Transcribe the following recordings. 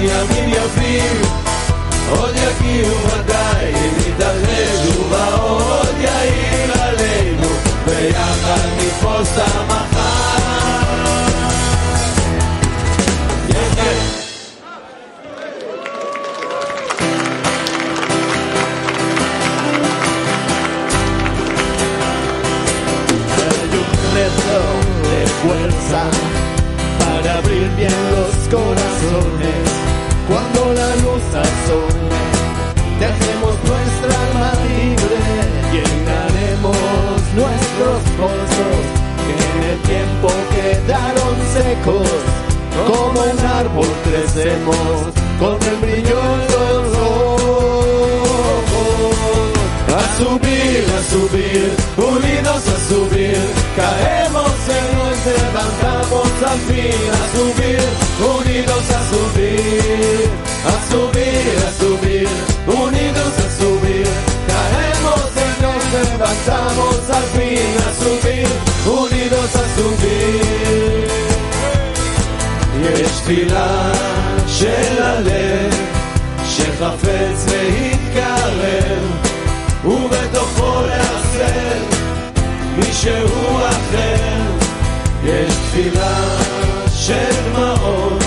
ימים יפים עוד יגיעו ודאי אם נתאחד ובאור עוד יאיר עלינו ויחד נתפוס את המחר כן, כן. de fuerza para abrir bien los corazones Secos. Como un árbol crecemos con el brillo en los ojos. A subir, a subir, unidos a subir, caemos en nos levantamos al fin, a subir, unidos a subir, a subir, a subir, unidos a subir, caemos en nos levantamos al fin, a subir, unidos a subir. תפילה של הלב שחפץ להתקרב ובתוכו לאחסן מישהו אחר. יש תפילה של דמעות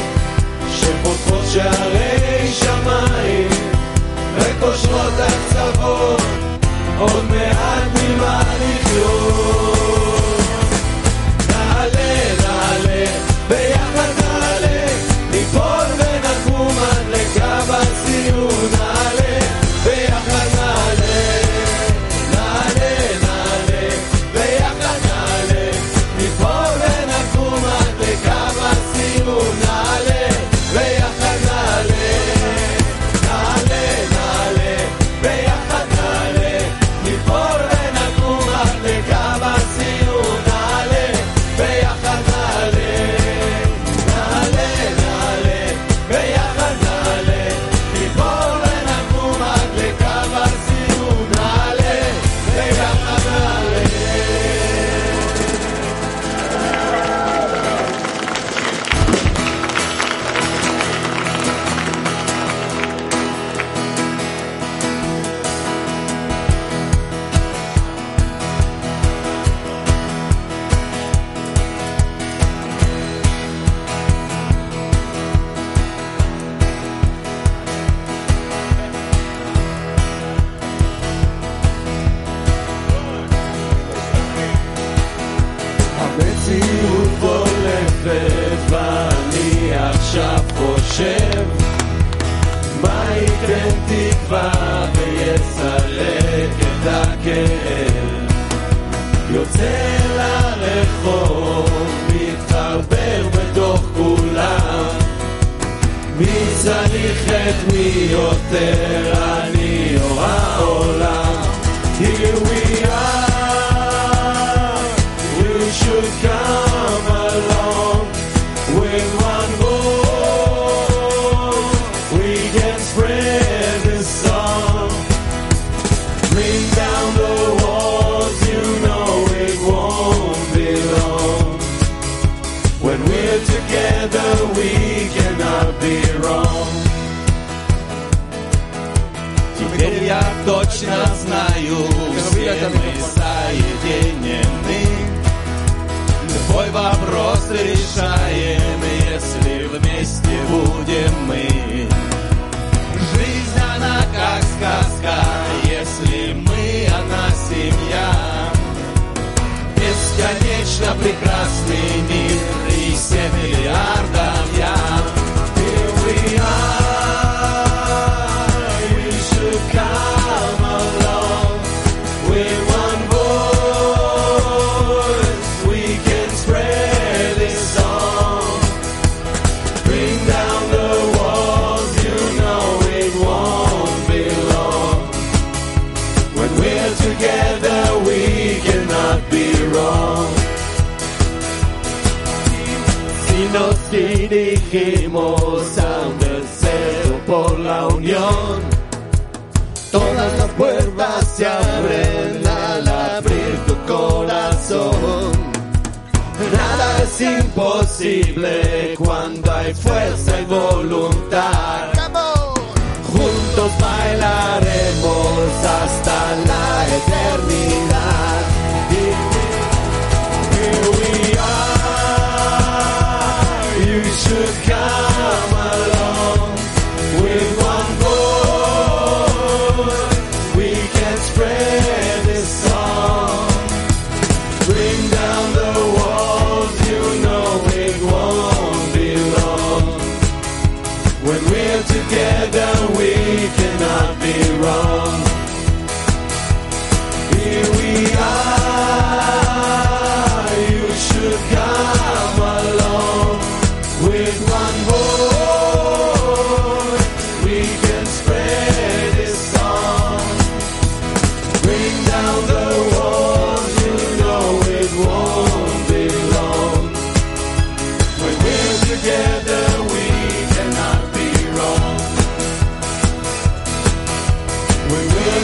שפותחות שערי שמיים וקושרות הקצוות עוד מעט ממה לחיות. Точно знаю, все мы соединены. Любой вопрос решаем, если вместе будем мы. Жизнь она как сказка, если мы она семья. Бесконечно прекрасный мир и семь миллиардов dijimos a un deseo por la unión. Todas las puertas se abren al abrir tu corazón. Nada es imposible cuando hay fuerza y voluntad. Juntos bailaremos hasta la eternidad.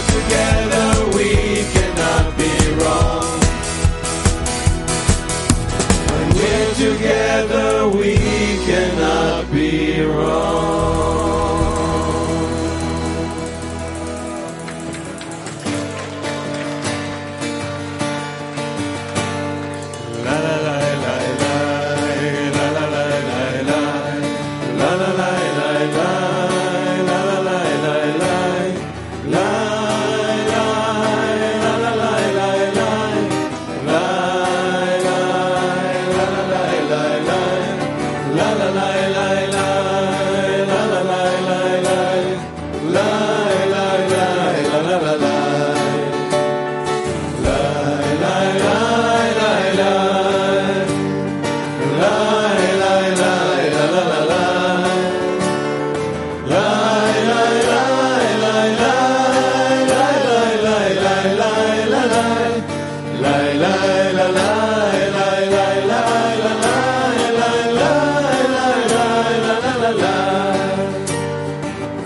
together.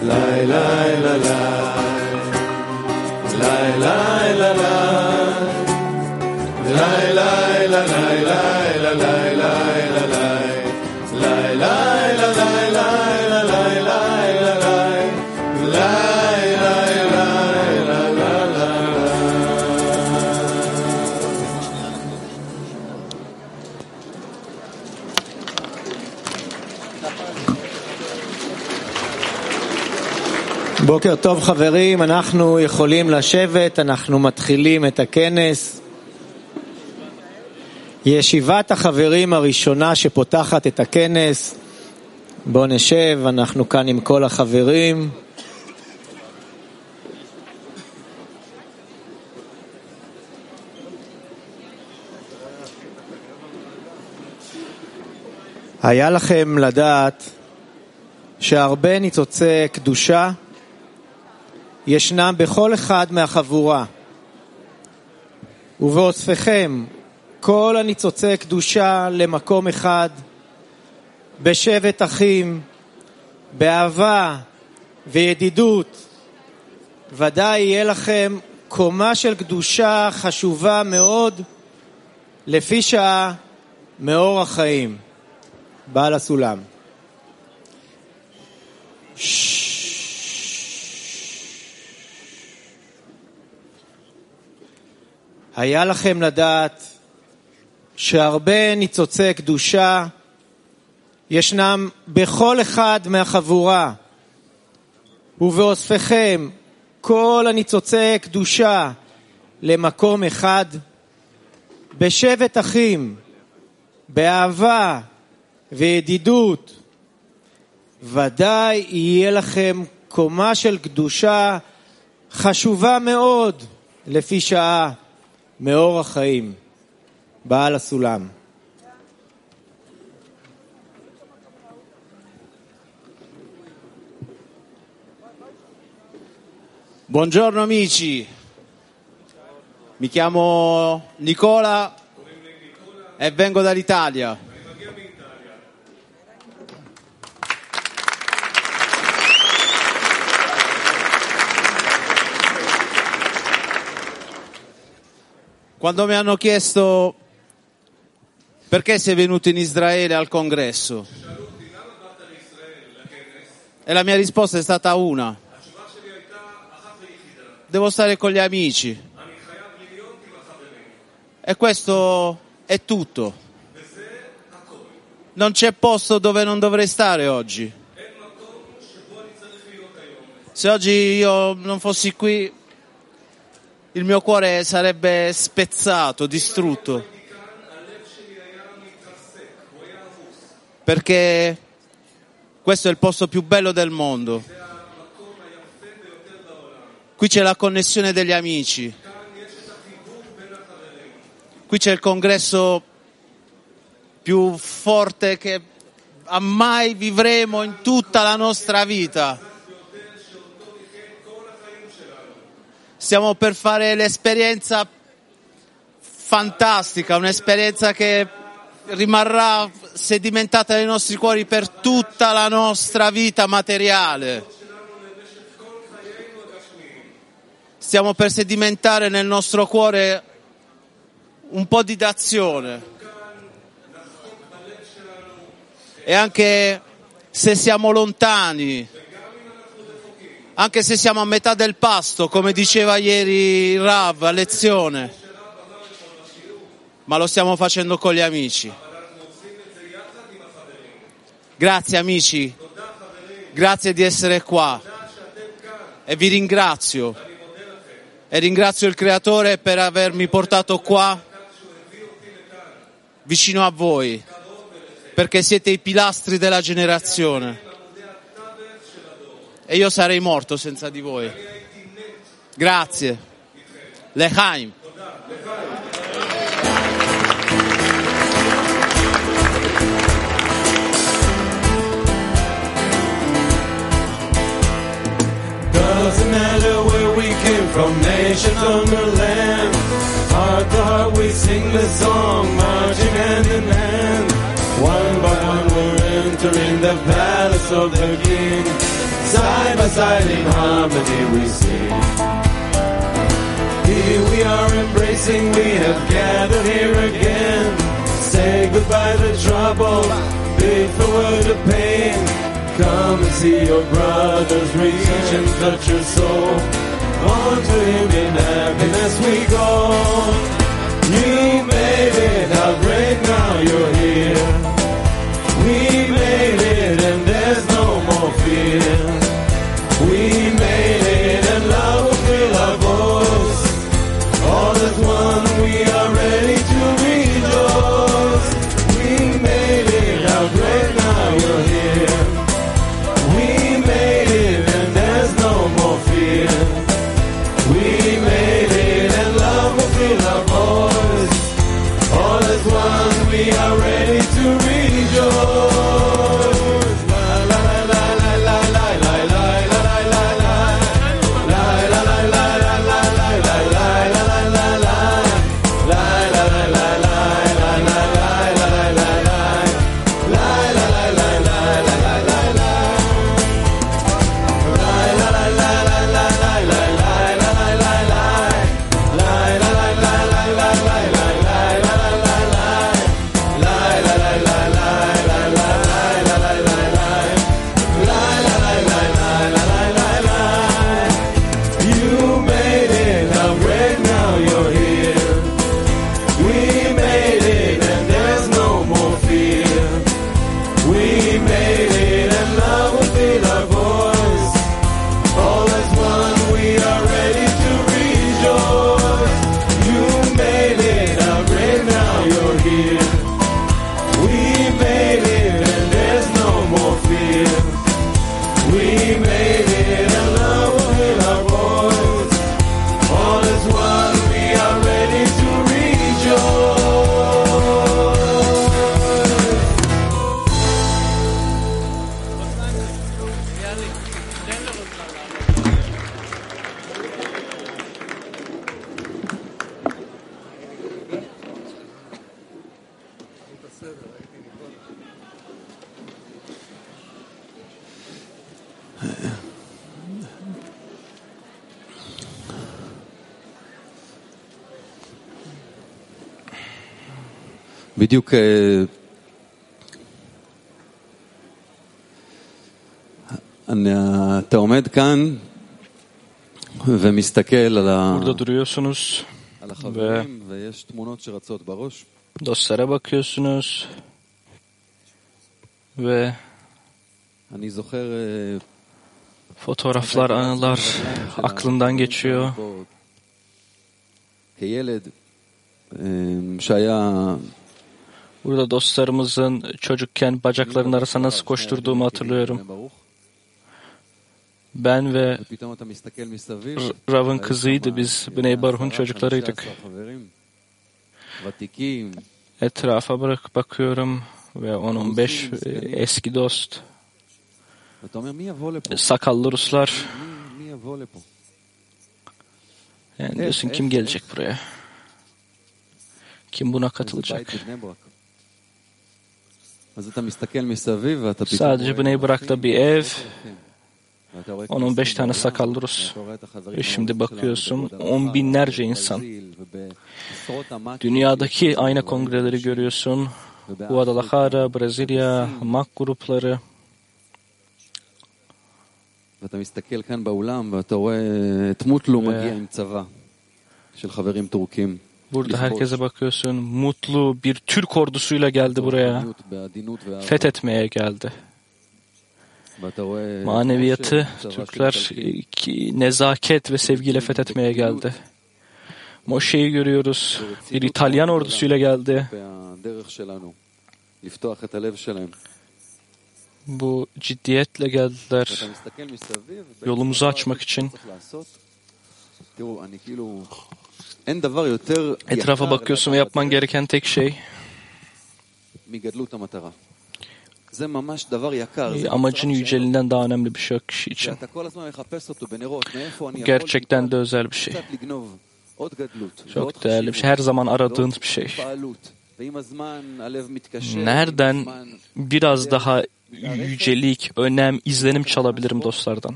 la la la. בוקר טוב חברים, אנחנו יכולים לשבת, אנחנו מתחילים את הכנס. ישיבת החברים הראשונה שפותחת את הכנס. בואו נשב, אנחנו כאן עם כל החברים. היה לכם לדעת שהרבה ניצוצי קדושה ישנם בכל אחד מהחבורה. ובאוספכם כל הניצוצי קדושה למקום אחד, בשבט אחים, באהבה וידידות. ודאי יהיה לכם קומה של קדושה חשובה מאוד, לפי שעה מאור החיים. בעל הסולם. היה לכם לדעת שהרבה ניצוצי קדושה ישנם בכל אחד מהחבורה, ובאוספכם כל הניצוצי קדושה למקום אחד, בשבט אחים, באהבה וידידות, ודאי יהיה לכם קומה של קדושה חשובה מאוד לפי שעה מאור החיים, בעל הסולם. Buongiorno amici, mi chiamo Nicola e vengo dall'Italia. Quando mi hanno chiesto perché sei venuto in Israele al congresso, e la mia risposta è stata una. Devo stare con gli amici. E questo è tutto. Non c'è posto dove non dovrei stare oggi. Se oggi io non fossi qui, il mio cuore sarebbe spezzato, distrutto. Perché questo è il posto più bello del mondo. Qui c'è la connessione degli amici. Qui c'è il congresso più forte che mai vivremo in tutta la nostra vita. Stiamo per fare l'esperienza fantastica, un'esperienza che rimarrà sedimentata nei nostri cuori per tutta la nostra vita materiale. Stiamo per sedimentare nel nostro cuore un po' di d'azione e anche se siamo lontani, anche se siamo a metà del pasto, come diceva ieri Rav a lezione, ma lo stiamo facendo con gli amici. Grazie amici, grazie di essere qua. E vi ringrazio. E ringrazio il Creatore per avermi portato qua vicino a voi perché siete i pilastri della generazione e io sarei morto senza di voi. Grazie. Lechaim. Doesn't matter where we came from, nations on the land. Heart to heart we sing the song, marching hand in hand. One by one entering the palace of the King. Side by side in harmony we sing. Here we are embracing, we have gathered here again. Say goodbye to trouble, bid farewell to pain. Come and see your brothers reach and touch your soul. On to him in happiness we go. You made it, how great now you're here. We made it and there's no more fear. בדיוק אה, אני- אתה עומד כאן ומסתכל על, ה... Burada duruyorsunuz, על החברים ויש תמונות שרצות בראש. dostlara bakıyorsunuz ve אני זוכר אה, fotoğraflar, anılar aklından geçiyor. Burada dostlarımızın çocukken bacaklarının arasına nasıl koşturduğumu hatırlıyorum. Ben ve Rav'ın kızıydı. Biz Bnei Baruch'un çocuklarıydık. Etrafa bırak bakıyorum ve onun beş e, eski dost sakallı Ruslar yani diyorsun kim gelecek buraya? Kim buna katılacak? Sadece Bneybrak'ta bir ev, onun beş tane sakallı Rus. Ve şimdi bakıyorsun on binlerce insan. Dünyadaki ayna kongreleri görüyorsun. Guadalajara, Brezilya, MAK grupları. ואתה Burada herkese bakıyorsun. Mutlu bir Türk ordusuyla geldi buraya. Fethetmeye geldi. Maneviyatı Türkler nezaket ve sevgiyle fethetmeye geldi. Moşe'yi görüyoruz. Bir İtalyan ordusuyla geldi. Bu ciddiyetle geldiler. Yolumuzu açmak için. Etrafa bakıyorsun ve yapman gereken tek şey amacın yücelinden daha önemli bir şey yok kişi için. Gerçekten de özel bir şey. Çok değerli bir şey. Her zaman aradığın bir şey. Nereden biraz daha yücelik, önem, izlenim çalabilirim dostlardan?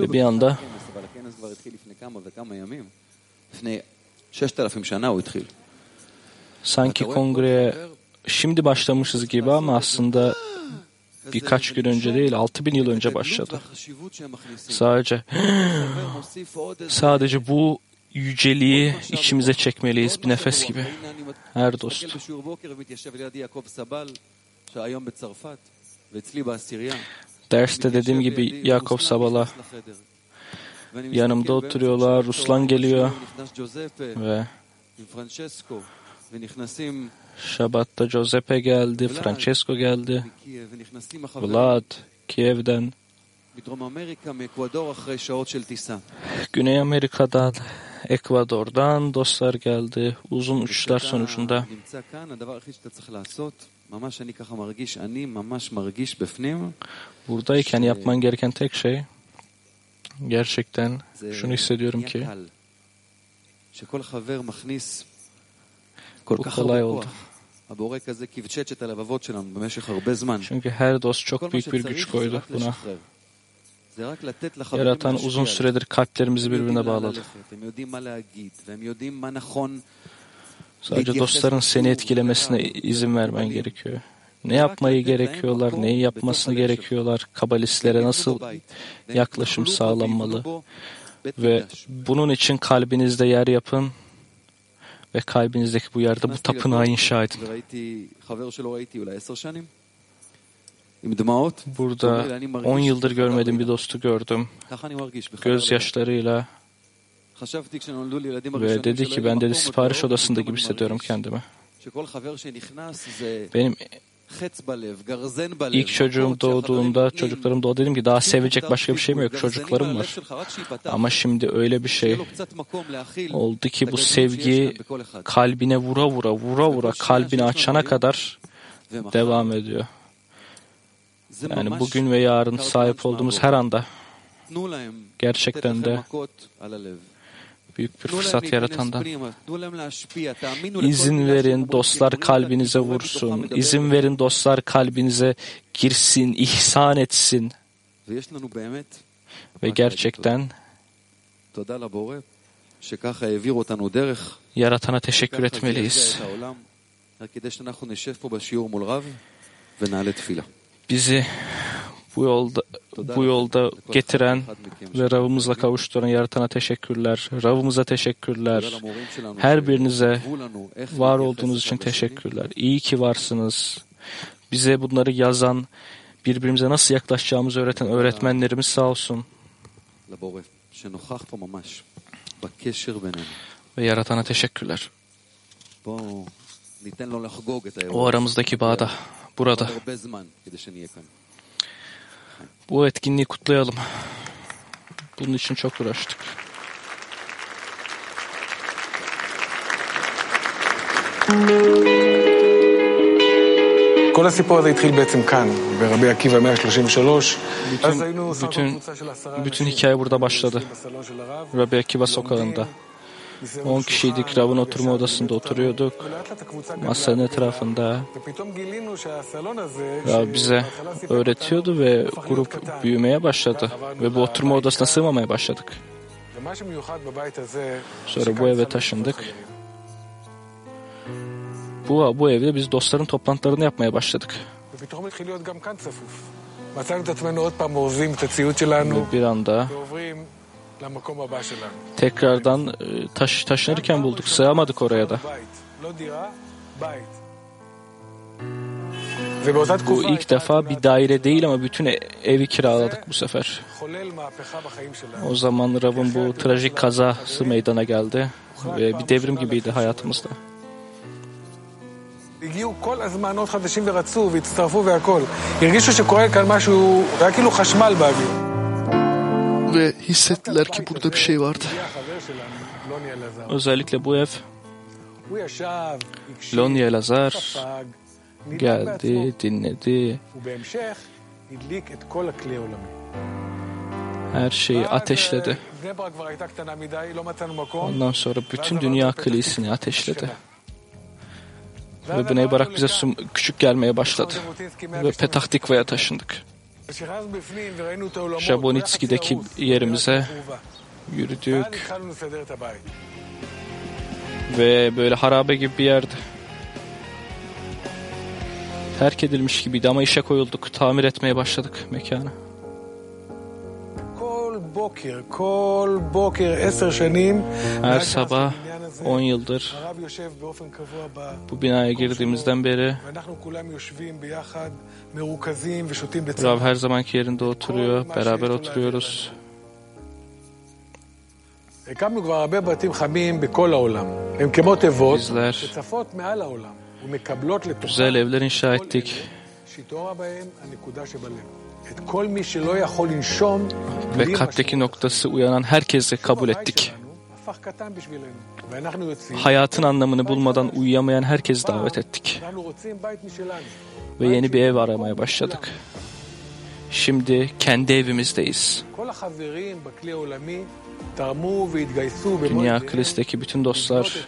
Ve bir anda sanki kongreye şimdi başlamışız gibi ama aslında birkaç gün önce değil, 6000 yıl önce başladı. Sadece sadece bu yüceliği içimize çekmeliyiz bir nefes gibi. Her dost derste dediğim gibi Yakov Sabala yanımda oturuyorlar. Ruslan geliyor ve Şabat'ta Giuseppe geldi, Francesco geldi, Vlad Kiev'den Güney Amerika'dan, Ekvador'dan dostlar geldi. Uzun uçuşlar sonucunda. Buradayken yapman gereken tek şey gerçekten şunu hissediyorum ki bu kolay oldu. Çünkü her dost çok büyük bir güç koydu buna. Yaratan uzun süredir kalplerimizi birbirine bağladı. Sadece dostların seni etkilemesine izin vermen gerekiyor. Ne yapmayı gerekiyorlar, neyi yapmasını gerekiyorlar, kabalistlere nasıl yaklaşım sağlanmalı ve bunun için kalbinizde yer yapın ve kalbinizdeki bu yerde bu tapınağı inşa edin. Burada 10 yıldır görmediğim bir dostu gördüm. Gözyaşlarıyla ve dedi ki ben dedi sipariş odasında gibi hissediyorum kendimi. Benim İlk çocuğum doğduğunda, çocuklarım doğdu dedim ki daha sevecek başka bir şey mi yok, çocuklarım var. Ama şimdi öyle bir şey oldu ki bu sevgi kalbine vura vura, vura vura kalbini açana kadar devam ediyor. Yani bugün ve yarın sahip olduğumuz her anda gerçekten de büyük bir fırsat yaratandan. İzin verin dostlar kalbinize vursun. İzin verin dostlar kalbinize girsin, ihsan etsin. Ve gerçekten Yaratana teşekkür etmeliyiz bizi bu yolda bu yolda getiren ve Rav'ımızla kavuşturan Yaratan'a teşekkürler. Rav'ımıza teşekkürler. Her birinize var olduğunuz için teşekkürler. İyi ki varsınız. Bize bunları yazan, birbirimize nasıl yaklaşacağımızı öğreten öğretmenlerimiz sağ olsun. Ve Yaratan'a teşekkürler. O aramızdaki bağda burada. הרבה זמן כדי שנהיה כאן. Bu etkinliği kutlayalım. Bunun için çok uğraştık. כל הסיפור הזה התחיל בעצם כאן, ברבי עקיבא 133. אז Bütün, היינו סך הכל bütün, קבוצה של עשרה bütün אנשים hikaye burada başladı. בסלון של הרב. Rabbi Akiva sokağında. 10 kişiydik Rab'ın oturma odasında oturuyorduk. Masanın etrafında Rab bize öğretiyordu ve grup büyümeye başladı. Ve bu oturma odasına sığmamaya başladık. Sonra bu eve taşındık. Bu, bu evde biz dostların toplantılarını yapmaya başladık. Ve bir anda ועוברים למקום הבא שלנו. tekrardan e, taş, taşınırken bulduk. Sığamadık oraya da. בית, לא דירה, בית. ובאותה Bu תקופה ilk defa bir daire değil ama bütün e- evi kiraladık bu sefer. חולל מהפכה בחיים שלנו. O zaman Rav'ın bu trajik kazası meydana geldi ve bir devrim gibiydi hayatımızda. הגיעו כל הזמן עוד חדשים ורצו והצטרפו והכל. הרגישו שקורה כאן משהו, היה כאילו חשמל באוויר. ve hissettiler ki burada bir şey vardı. Özellikle bu ev Lonya Lazar geldi, dinledi. Her şeyi ateşledi. Ondan sonra bütün dünya kilisini ateşledi. Ve Bnei Barak bize küçük gelmeye başladı. Ve Petah Tikva'ya taşındık. Şabonitski'deki yerimize yürüdük. Ve böyle harabe gibi bir yerdi. Terk edilmiş gibiydi ama işe koyulduk. Tamir etmeye başladık mekanı. Her sabah 10 yıldır bu binaya girdiğimizden beri Rav her zamanki yerinde oturuyor, beraber oturuyoruz. Bizler güzel evler inşa ettik. Ve kalpteki noktası uyanan herkese kabul ettik. Hayatın anlamını bulmadan uyuyamayan herkesi davet ettik. Ve yeni bir ev aramaya başladık. Şimdi kendi evimizdeyiz. Dünya Kilis'teki bütün dostlar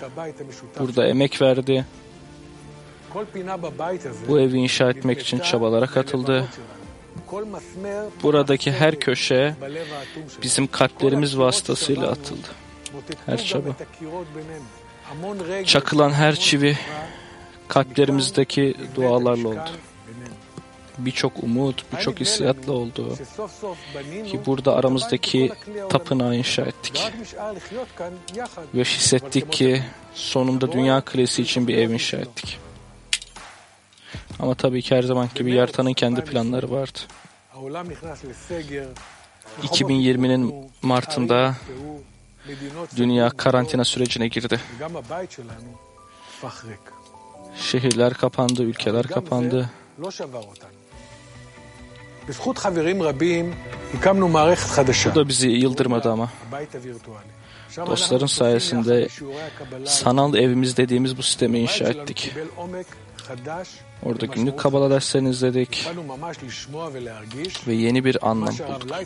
burada emek verdi. Bu evi inşa etmek için çabalara katıldı Buradaki her köşe bizim kalplerimiz vasıtasıyla atıldı. Her çaba. Çakılan her çivi kalplerimizdeki dualarla oldu. Birçok umut, birçok hissiyatla oldu. Ki burada aramızdaki tapınağı inşa ettik. Ve hissettik ki sonunda dünya kalesi için bir ev inşa ettik. Ama tabii ki her zaman gibi yaratanın kendi planları vardı. 2020'nin Mart'ında dünya karantina sürecine girdi. Şehirler kapandı, ülkeler kapandı. Bu da bizi yıldırmadı ama. Dostların sayesinde sanal evimiz dediğimiz bu sistemi inşa ettik. Orada günlük Kabala derslerini izledik ve yeni bir anlam bulduk.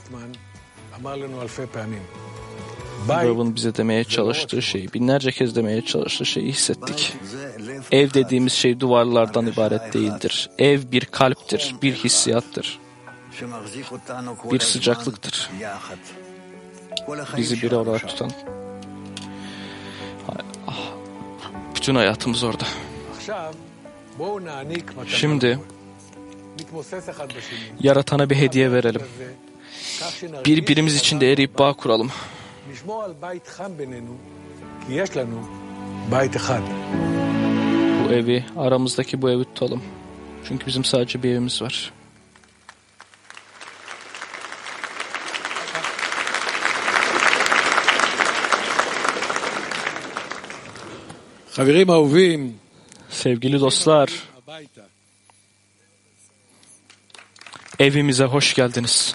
Rav'ın bize demeye çalıştığı şeyi, binlerce kez demeye çalıştığı şeyi hissettik. Ev dediğimiz şey duvarlardan ibaret değildir. Ev bir kalptir, bir hissiyattır, bir sıcaklıktır. Bizi bir olarak tutan. Bütün hayatımız orada. Şimdi yaratana bir hediye verelim. Birbirimiz içinde eriyip bağ kuralım. Bu evi, aramızdaki bu evi tutalım. Çünkü bizim sadece bir evimiz var. Haverim avuvim, Sevgili dostlar, הביתה. evimize hoş geldiniz.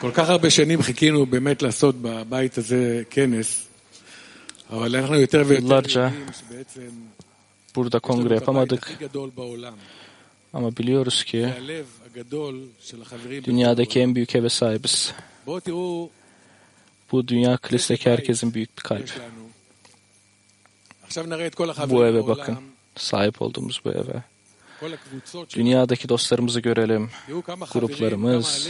כל כך הרבה שנים חיכינו באמת לעשות בבית הזה כנס, אבל אנחנו יותר ויותר יולרג'ה. יודעים שבעצם Burada יש לנו kongre את הבית yapamadık הכי גדול בעולם. ama biliyoruz ki זה הלב הגדול של החברים. dünyadaki en büyük eve sahibiz. בואו תראו Bu dünya kilisteki herkesin büyük bir kalp. Bu eve bakın. Sahip olduğumuz bu eve. Dünyadaki dostlarımızı görelim, gruplarımız.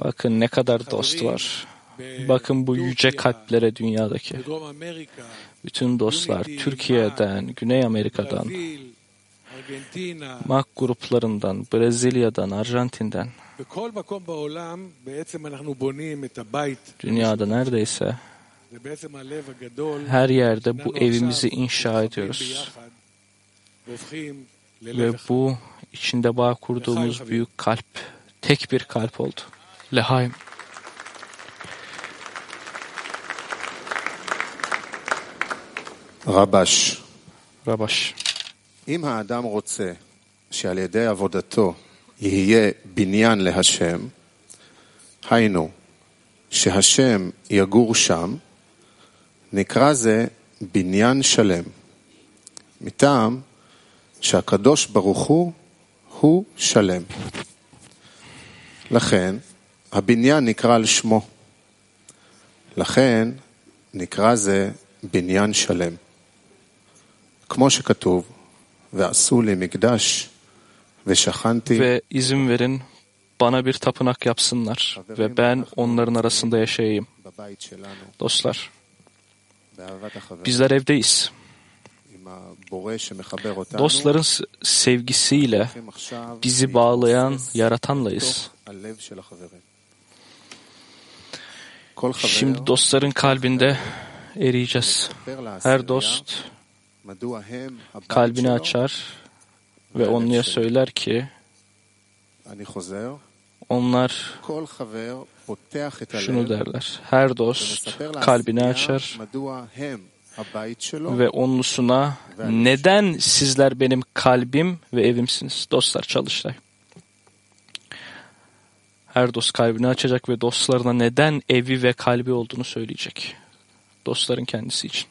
Bakın ne kadar dost var. Bakın bu yüce kalplere dünyadaki. Bütün dostlar Türkiye'den, Güney Amerika'dan, MAK gruplarından, Brezilya'dan, Arjantin'den. Dünyada neredeyse זה בעצם הלב הגדול. her yerde bu שאנחנו evimizi עכשיו inşa מתחברים ediyoruz. ביחד והופכים Ve ללב אחד. bu içinde bağ kurduğumuz büyük kalp, tek bir kalp oldu. Lehaim. רבש, Rabaş. אם האדם רוצה שעל ידי עבודתו יהיה בניין להשם, היינו, שהשם יגור שם, נקרא זה בניין שלם, מטעם שהקדוש ברוך הוא הוא שלם. לכן, הבניין נקרא על שמו. לכן, נקרא זה בניין שלם. כמו שכתוב, ועשו לי מקדש ושכנתי Ve izin verin bana bir tapınak yapsınlar ve ben onların arasında yaşayayım. בבית שלנו, Dostlar, באהבת החבר, Bizler evdeyiz. Dostların sevgisiyle bizi bağlayan Yaratanlayız. Şimdi dostların kalbinde eriyeceğiz. Her dost kalbini açar ve onluya söyler ki onlar şunu derler. Her dost kalbini açar ve onlusuna neden sizler benim kalbim ve evimsiniz? Dostlar çalıştay. Her dost kalbini açacak ve dostlarına neden evi ve kalbi olduğunu söyleyecek. Dostların kendisi için.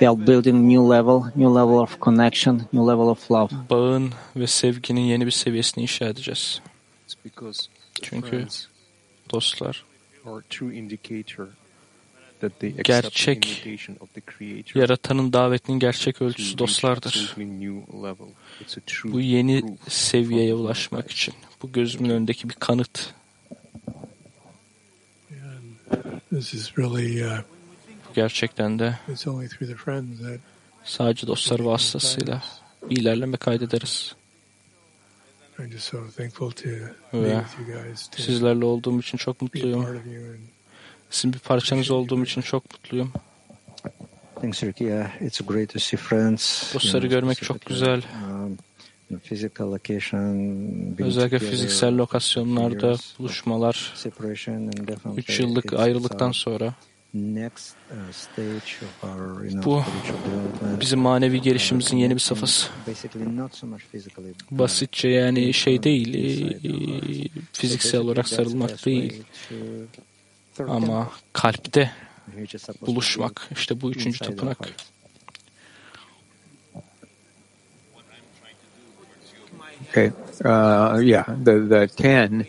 We are building new level, new level of connection, new level of love. Bağın ve sevginin yeni bir seviyesini inşa edeceğiz. It's because Çünkü friends dostlar are true indicator that they accept the Gerçek invitation of the Creator yaratanın davetinin gerçek ölçüsü dostlardır. absolutely new level. It's a true Bu yeni seviyeye ulaşmak için. Bu gözümün önündeki bir kanıt. This is really, uh, gerçekten de sadece dostlar vasıtasıyla bir ilerleme kaydederiz. Ve sizlerle olduğum için çok mutluyum. Sizin bir parçanız olduğum için çok mutluyum. Thanks, Ricky. Yeah, it's great to see friends. Dostları görmek çok güzel. Um, Özellikle fiziksel lokasyonlarda buluşmalar, separation and definitely 3 yıllık it's ayrılıktan sonra next uh, stage of our, you know, bu spiritual development. bizim manevi gelişimizin yeni bir safhası. Basically not so much physically. Basitçe yani şey değil, e, fiziksel olarak sarılmak değil ama kalpte buluşmak. İşte bu üçüncü tapınak. Okay. Uh, yeah. The the ten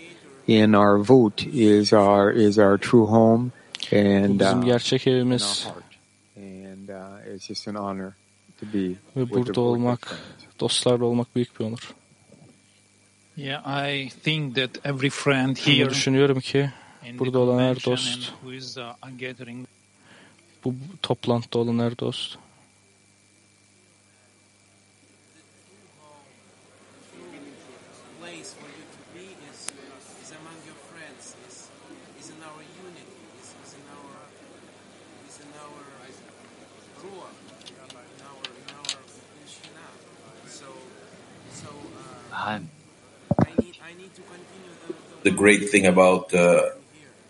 in our vote is our is our true home, and bizim uh, gerçek evimiz. uh, it's just an honor to be ve burada olmak, dostlarla olmak büyük bir onur. Yeah, I think that every friend here düşünüyorum ki burada olan her dost, and who is uh, bu toplantıda olan her dost place for you to be is, is among your friends, is, is in our unity, is, is in our is in our ruach, in our in our in Shina. So so uh, I need I need to continue the, great thing about uh,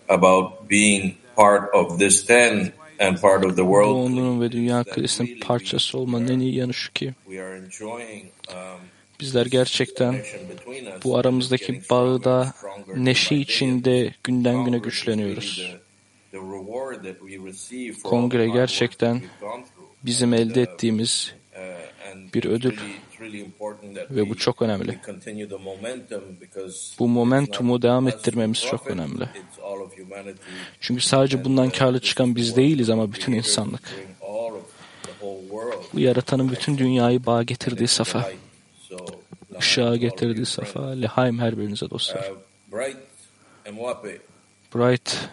about being part of this ten and part of the world. onluğun ve dünya kilisinin parçası olmanın en iyi yanı şu ki um, Bizler gerçekten bu aramızdaki bağı da neşe içinde günden güne güçleniyoruz. Kongre gerçekten bizim elde ettiğimiz bir ödül ve bu çok önemli. Bu momentumu devam ettirmemiz çok önemli. Çünkü sadece bundan karlı çıkan biz değiliz ama bütün insanlık. Bu yaratanın bütün dünyayı bağ getirdiği safa, ışığa getirdiği safa, lehaim her birinize dostlar. Bright,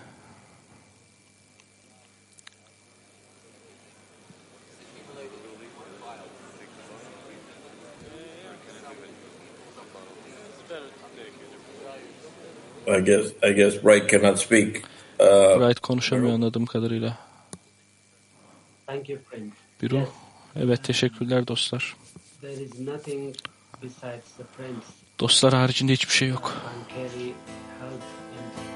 I guess I guess Bright cannot speak. Uh, Bright konuşamıyor anladığım kadarıyla. Thank you, friend. Biru, evet teşekkürler dostlar. There is nothing besides the friends Dostlar haricinde hiçbir şey yok. can carry help and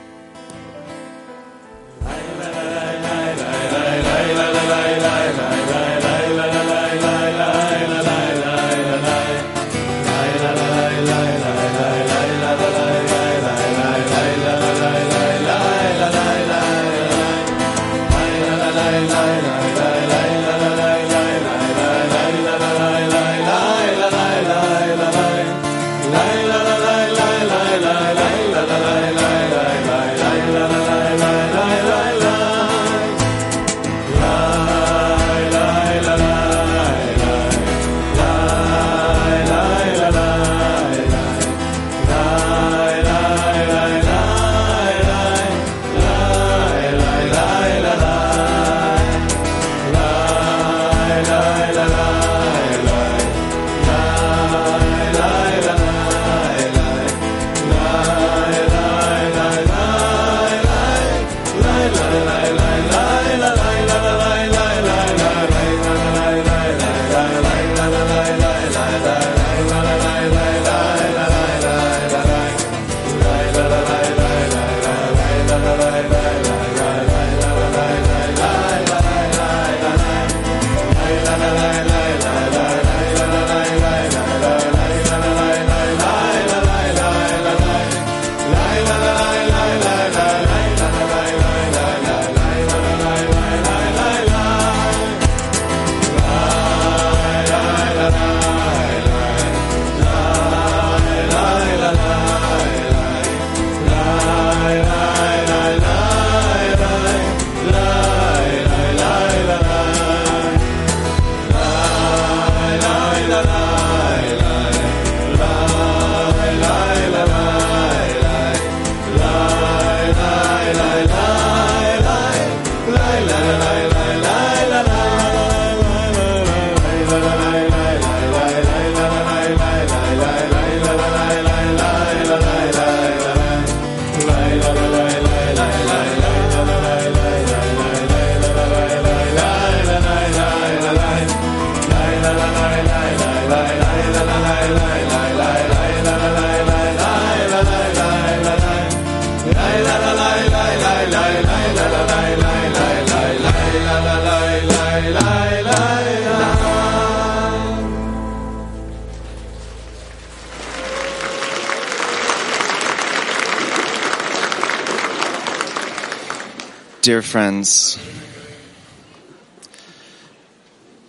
Dear friends,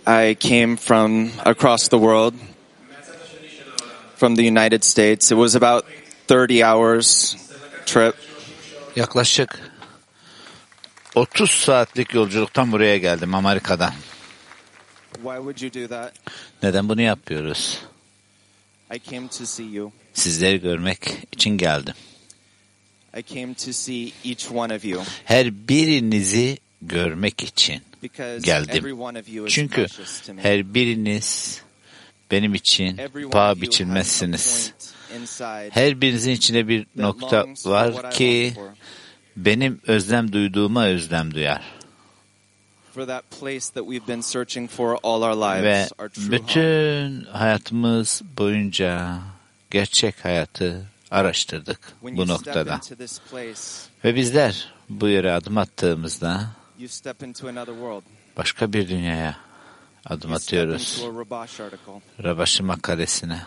I came from across the world, from the United States. It was about 30 hours trip. Yaklaşık 30 saatlik yolculuktan buraya geldim Amerika'dan. Why would you do that? Neden bunu yapıyoruz? I came to see you. Sizleri görmek için geldim. I came to see each one of you. Her birinizi görmek için geldim. Çünkü her biriniz benim için paha biçilmezsiniz. Her birinizin içinde bir nokta var ki benim özlem duyduğuma özlem duyar. Ve bütün hayatımız boyunca gerçek hayatı araştırdık bu noktada. Ve bizler bu yere adım attığımızda başka bir dünyaya adım atıyoruz. Rabaşı makalesine.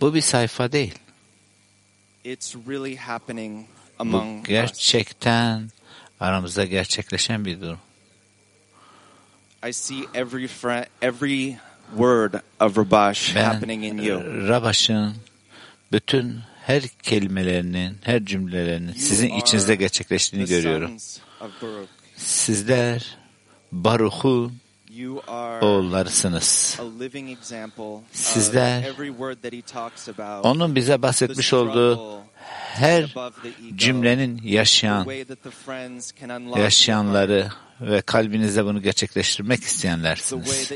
Bu bir sayfa değil. Bu gerçekten aramızda gerçekleşen bir durum. I see every friend, every word of Rabash Ben happening in you. Rabaş'ın bütün her kelimelerinin, her cümlelerinin sizin içinizde gerçekleştiğini görüyorum. Sizler Baruch'un example Sizler. Onun bize bahsetmiş olduğu her cümlenin yaşayan, yaşayanları ve kalbinizde bunu gerçekleştirmek isteyenlersiniz.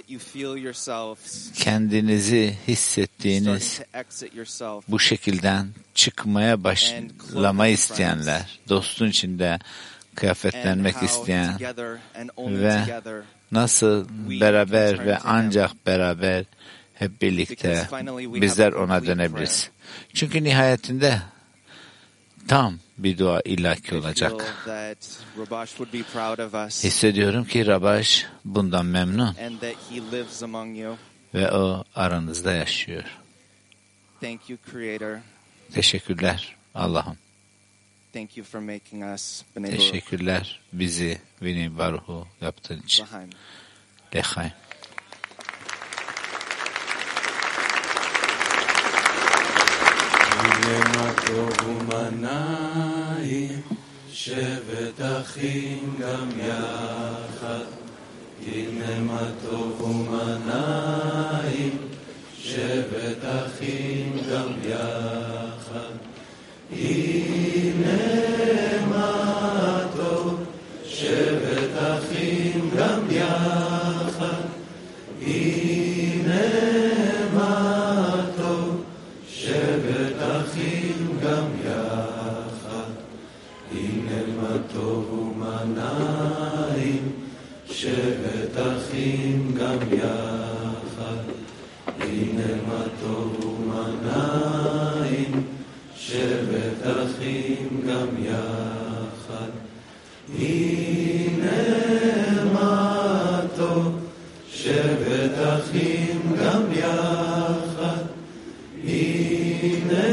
Kendinizi hissettiğiniz bu şekilden çıkmaya başlamayı isteyenler, dostun içinde kıyafetlenmek isteyen ve nasıl beraber ve ancak beraber hep birlikte bizler ona dönebiliriz. Çünkü nihayetinde tam bir dua illaki olacak. Hissediyorum ki Rabaş bundan memnun ve o aranızda yaşıyor. Teşekkürler Allah'ım. Teşekkürler bizi Vini Baruhu yaptığın için. L'chaim. הנה טוב ומנעים, שבת אחים גם יחד. הנה מה טוב ומנעים, שבת אחים גם יחד. הנה טוב, שבת אחים גם יחד. הנה יחד. הנה מה טוב ומה נעים, שבת אחים גם יחד. הנה מה טוב, שבת אחים גם יחד. הנה